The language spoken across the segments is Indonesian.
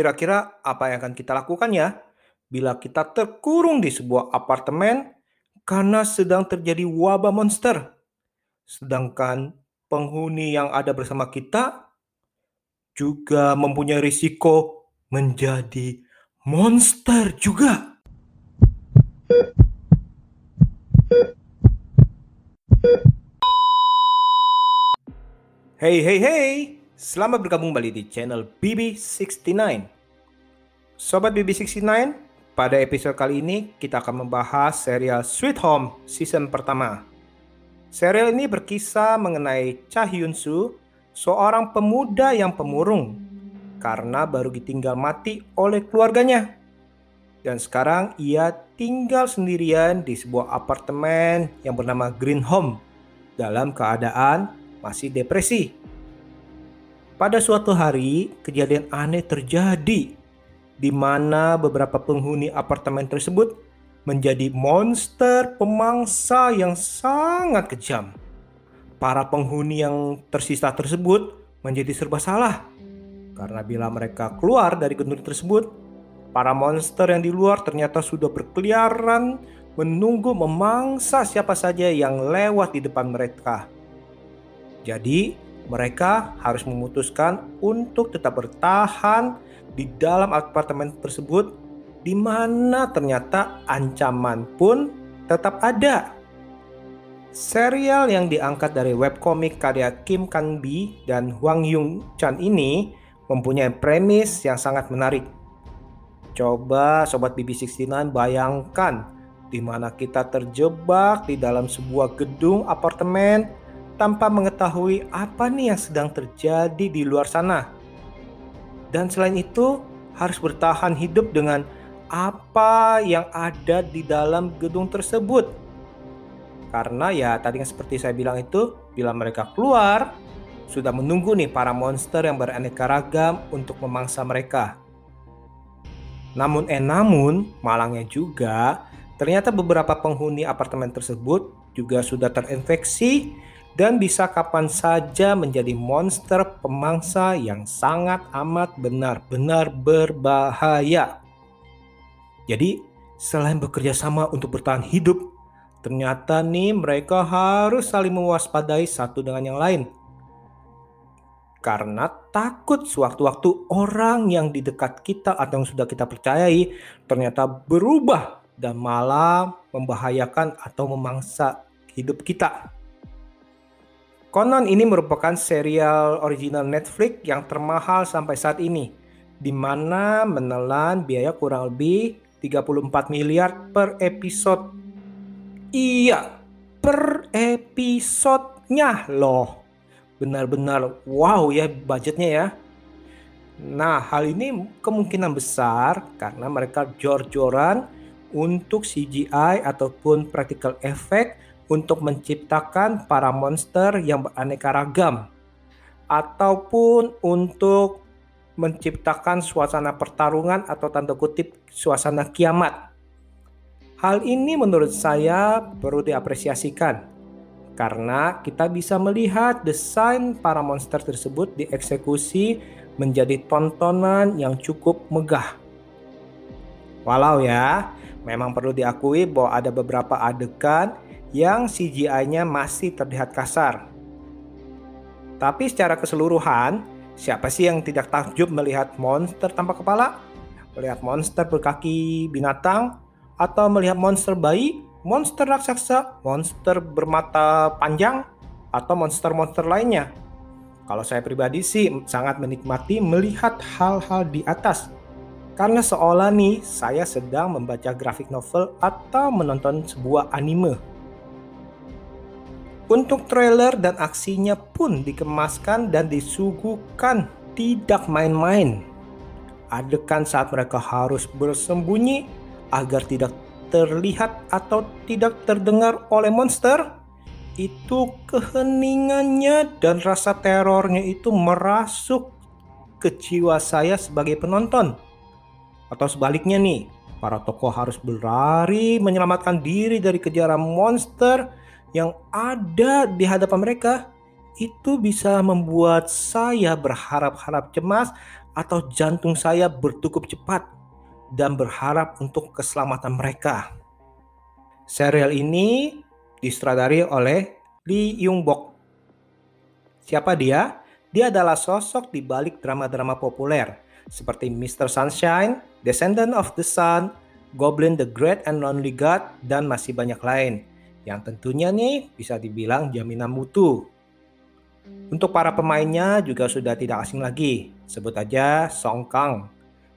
Kira-kira apa yang akan kita lakukan ya bila kita terkurung di sebuah apartemen karena sedang terjadi wabah monster? Sedangkan penghuni yang ada bersama kita juga mempunyai risiko menjadi monster juga. Hey hey hey, selamat bergabung kembali di channel BB69. Sobat BB69, pada episode kali ini kita akan membahas serial Sweet Home season pertama. Serial ini berkisah mengenai Cha Hyun Soo, seorang pemuda yang pemurung karena baru ditinggal mati oleh keluarganya. Dan sekarang ia tinggal sendirian di sebuah apartemen yang bernama Green Home dalam keadaan masih depresi. Pada suatu hari, kejadian aneh terjadi di mana beberapa penghuni apartemen tersebut menjadi monster pemangsa yang sangat kejam. Para penghuni yang tersisa tersebut menjadi serba salah karena bila mereka keluar dari gedung tersebut, para monster yang di luar ternyata sudah berkeliaran menunggu memangsa siapa saja yang lewat di depan mereka. Jadi, mereka harus memutuskan untuk tetap bertahan di dalam apartemen tersebut di mana ternyata ancaman pun tetap ada. Serial yang diangkat dari webkomik karya Kim Kan Bi dan Hwang Yung Chan ini mempunyai premis yang sangat menarik. Coba sobat BB69 bayangkan di mana kita terjebak di dalam sebuah gedung apartemen tanpa mengetahui apa nih yang sedang terjadi di luar sana. Dan selain itu, harus bertahan hidup dengan apa yang ada di dalam gedung tersebut. Karena ya tadi yang seperti saya bilang itu, bila mereka keluar, sudah menunggu nih para monster yang beraneka ragam untuk memangsa mereka. Namun eh namun, malangnya juga, ternyata beberapa penghuni apartemen tersebut juga sudah terinfeksi dan bisa kapan saja menjadi monster pemangsa yang sangat amat benar-benar berbahaya. Jadi, selain bekerja sama untuk bertahan hidup, ternyata nih mereka harus saling mewaspadai satu dengan yang lain. Karena takut sewaktu-waktu orang yang di dekat kita atau yang sudah kita percayai ternyata berubah dan malah membahayakan atau memangsa hidup kita. Konon ini merupakan serial original Netflix yang termahal sampai saat ini, di mana menelan biaya kurang lebih 34 miliar per episode. Iya, per episodenya loh. Benar-benar wow ya budgetnya ya. Nah, hal ini kemungkinan besar karena mereka jor-joran untuk CGI ataupun practical effect untuk menciptakan para monster yang beraneka ragam ataupun untuk menciptakan suasana pertarungan atau tanda kutip suasana kiamat. Hal ini menurut saya perlu diapresiasikan karena kita bisa melihat desain para monster tersebut dieksekusi menjadi tontonan yang cukup megah. Walau ya, memang perlu diakui bahwa ada beberapa adegan yang CGI-nya masih terlihat kasar. Tapi secara keseluruhan, siapa sih yang tidak takjub melihat monster tanpa kepala? Melihat monster berkaki binatang? Atau melihat monster bayi, monster raksasa, monster bermata panjang, atau monster-monster lainnya? Kalau saya pribadi sih sangat menikmati melihat hal-hal di atas. Karena seolah nih saya sedang membaca grafik novel atau menonton sebuah anime. Untuk trailer dan aksinya pun dikemaskan dan disuguhkan tidak main-main. Adegan saat mereka harus bersembunyi agar tidak terlihat atau tidak terdengar oleh monster itu keheningannya dan rasa terornya itu merasuk ke jiwa saya sebagai penonton. Atau sebaliknya nih, para tokoh harus berlari menyelamatkan diri dari kejaran monster yang ada di hadapan mereka itu bisa membuat saya berharap-harap cemas atau jantung saya bertukup cepat dan berharap untuk keselamatan mereka. Serial ini disutradari oleh Lee Yung Bok. Siapa dia? Dia adalah sosok di balik drama-drama populer seperti Mr. Sunshine, Descendant of the Sun, Goblin the Great and Lonely God, dan masih banyak lain. Yang tentunya nih bisa dibilang jaminan mutu. Untuk para pemainnya juga sudah tidak asing lagi. Sebut aja Song Kang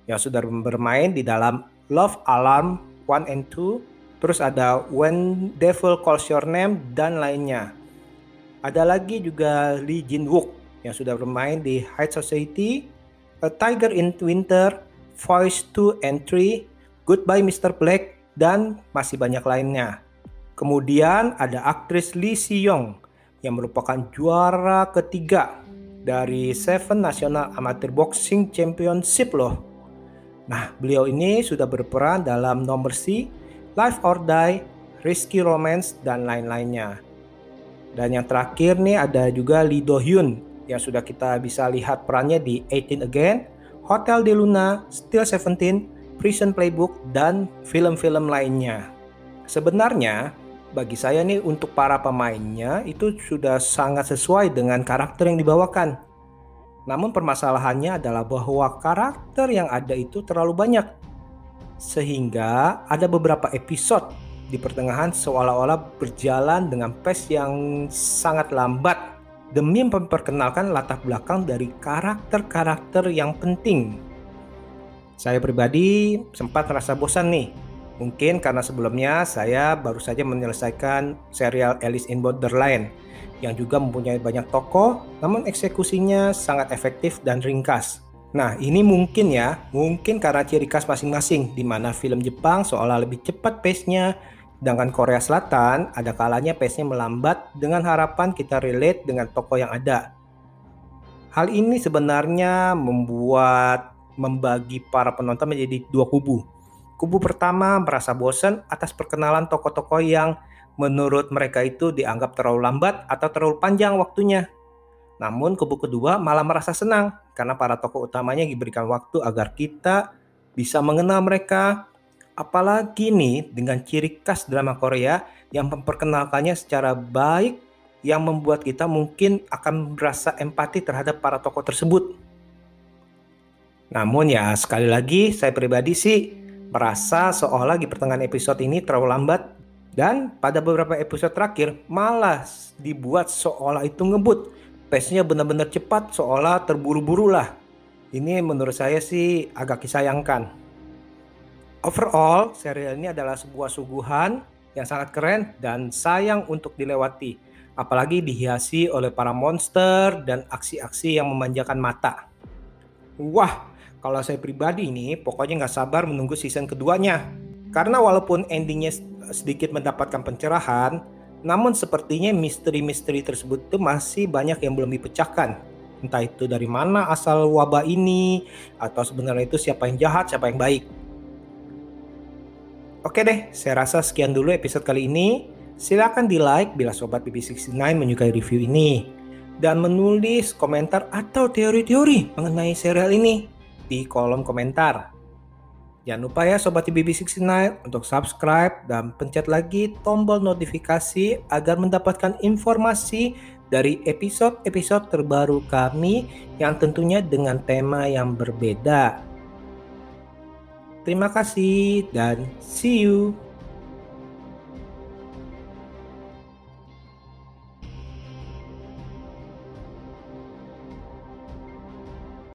yang sudah bermain di dalam Love Alarm 1 and 2, terus ada When Devil Calls Your Name dan lainnya. Ada lagi juga Lee Jin Wook yang sudah bermain di High Society, A Tiger in Winter, Voice 2 and 3, Goodbye Mr. Black, dan masih banyak lainnya. Kemudian ada aktris Lee Si Young yang merupakan juara ketiga dari Seven National Amateur Boxing Championship loh. Nah, beliau ini sudah berperan dalam No Mercy, Life or Die, Risky Romance, dan lain-lainnya. Dan yang terakhir nih ada juga Lee Do Hyun yang sudah kita bisa lihat perannya di 18 Again, Hotel de Luna, Still Seventeen, Prison Playbook, dan film-film lainnya. Sebenarnya, bagi saya nih untuk para pemainnya itu sudah sangat sesuai dengan karakter yang dibawakan. Namun permasalahannya adalah bahwa karakter yang ada itu terlalu banyak. Sehingga ada beberapa episode di pertengahan seolah-olah berjalan dengan pace yang sangat lambat demi memperkenalkan latar belakang dari karakter-karakter yang penting. Saya pribadi sempat merasa bosan nih Mungkin karena sebelumnya saya baru saja menyelesaikan serial Alice in Borderland yang juga mempunyai banyak tokoh, namun eksekusinya sangat efektif dan ringkas. Nah, ini mungkin ya, mungkin karena ciri khas masing-masing, di mana film Jepang seolah lebih cepat pace-nya, sedangkan Korea Selatan ada kalanya pace-nya melambat dengan harapan kita relate dengan tokoh yang ada. Hal ini sebenarnya membuat membagi para penonton menjadi dua kubu. Kubu pertama merasa bosan atas perkenalan tokoh-tokoh yang menurut mereka itu dianggap terlalu lambat atau terlalu panjang waktunya. Namun kubu kedua malah merasa senang karena para tokoh utamanya diberikan waktu agar kita bisa mengenal mereka. Apalagi nih dengan ciri khas drama Korea yang memperkenalkannya secara baik yang membuat kita mungkin akan merasa empati terhadap para tokoh tersebut. Namun ya sekali lagi saya pribadi sih merasa seolah di pertengahan episode ini terlalu lambat dan pada beberapa episode terakhir malah dibuat seolah itu ngebut. Pace-nya benar-benar cepat seolah terburu-buru lah. Ini menurut saya sih agak disayangkan. Overall, serial ini adalah sebuah suguhan yang sangat keren dan sayang untuk dilewati. Apalagi dihiasi oleh para monster dan aksi-aksi yang memanjakan mata. Wah, kalau saya pribadi ini pokoknya nggak sabar menunggu season keduanya. Karena walaupun endingnya sedikit mendapatkan pencerahan, namun sepertinya misteri-misteri tersebut itu masih banyak yang belum dipecahkan. Entah itu dari mana asal wabah ini, atau sebenarnya itu siapa yang jahat, siapa yang baik. Oke deh, saya rasa sekian dulu episode kali ini. Silahkan di like bila Sobat BB69 menyukai review ini. Dan menulis komentar atau teori-teori mengenai serial ini di kolom komentar. Jangan lupa ya Sobat BB69 untuk subscribe dan pencet lagi tombol notifikasi agar mendapatkan informasi dari episode-episode terbaru kami yang tentunya dengan tema yang berbeda. Terima kasih dan see you.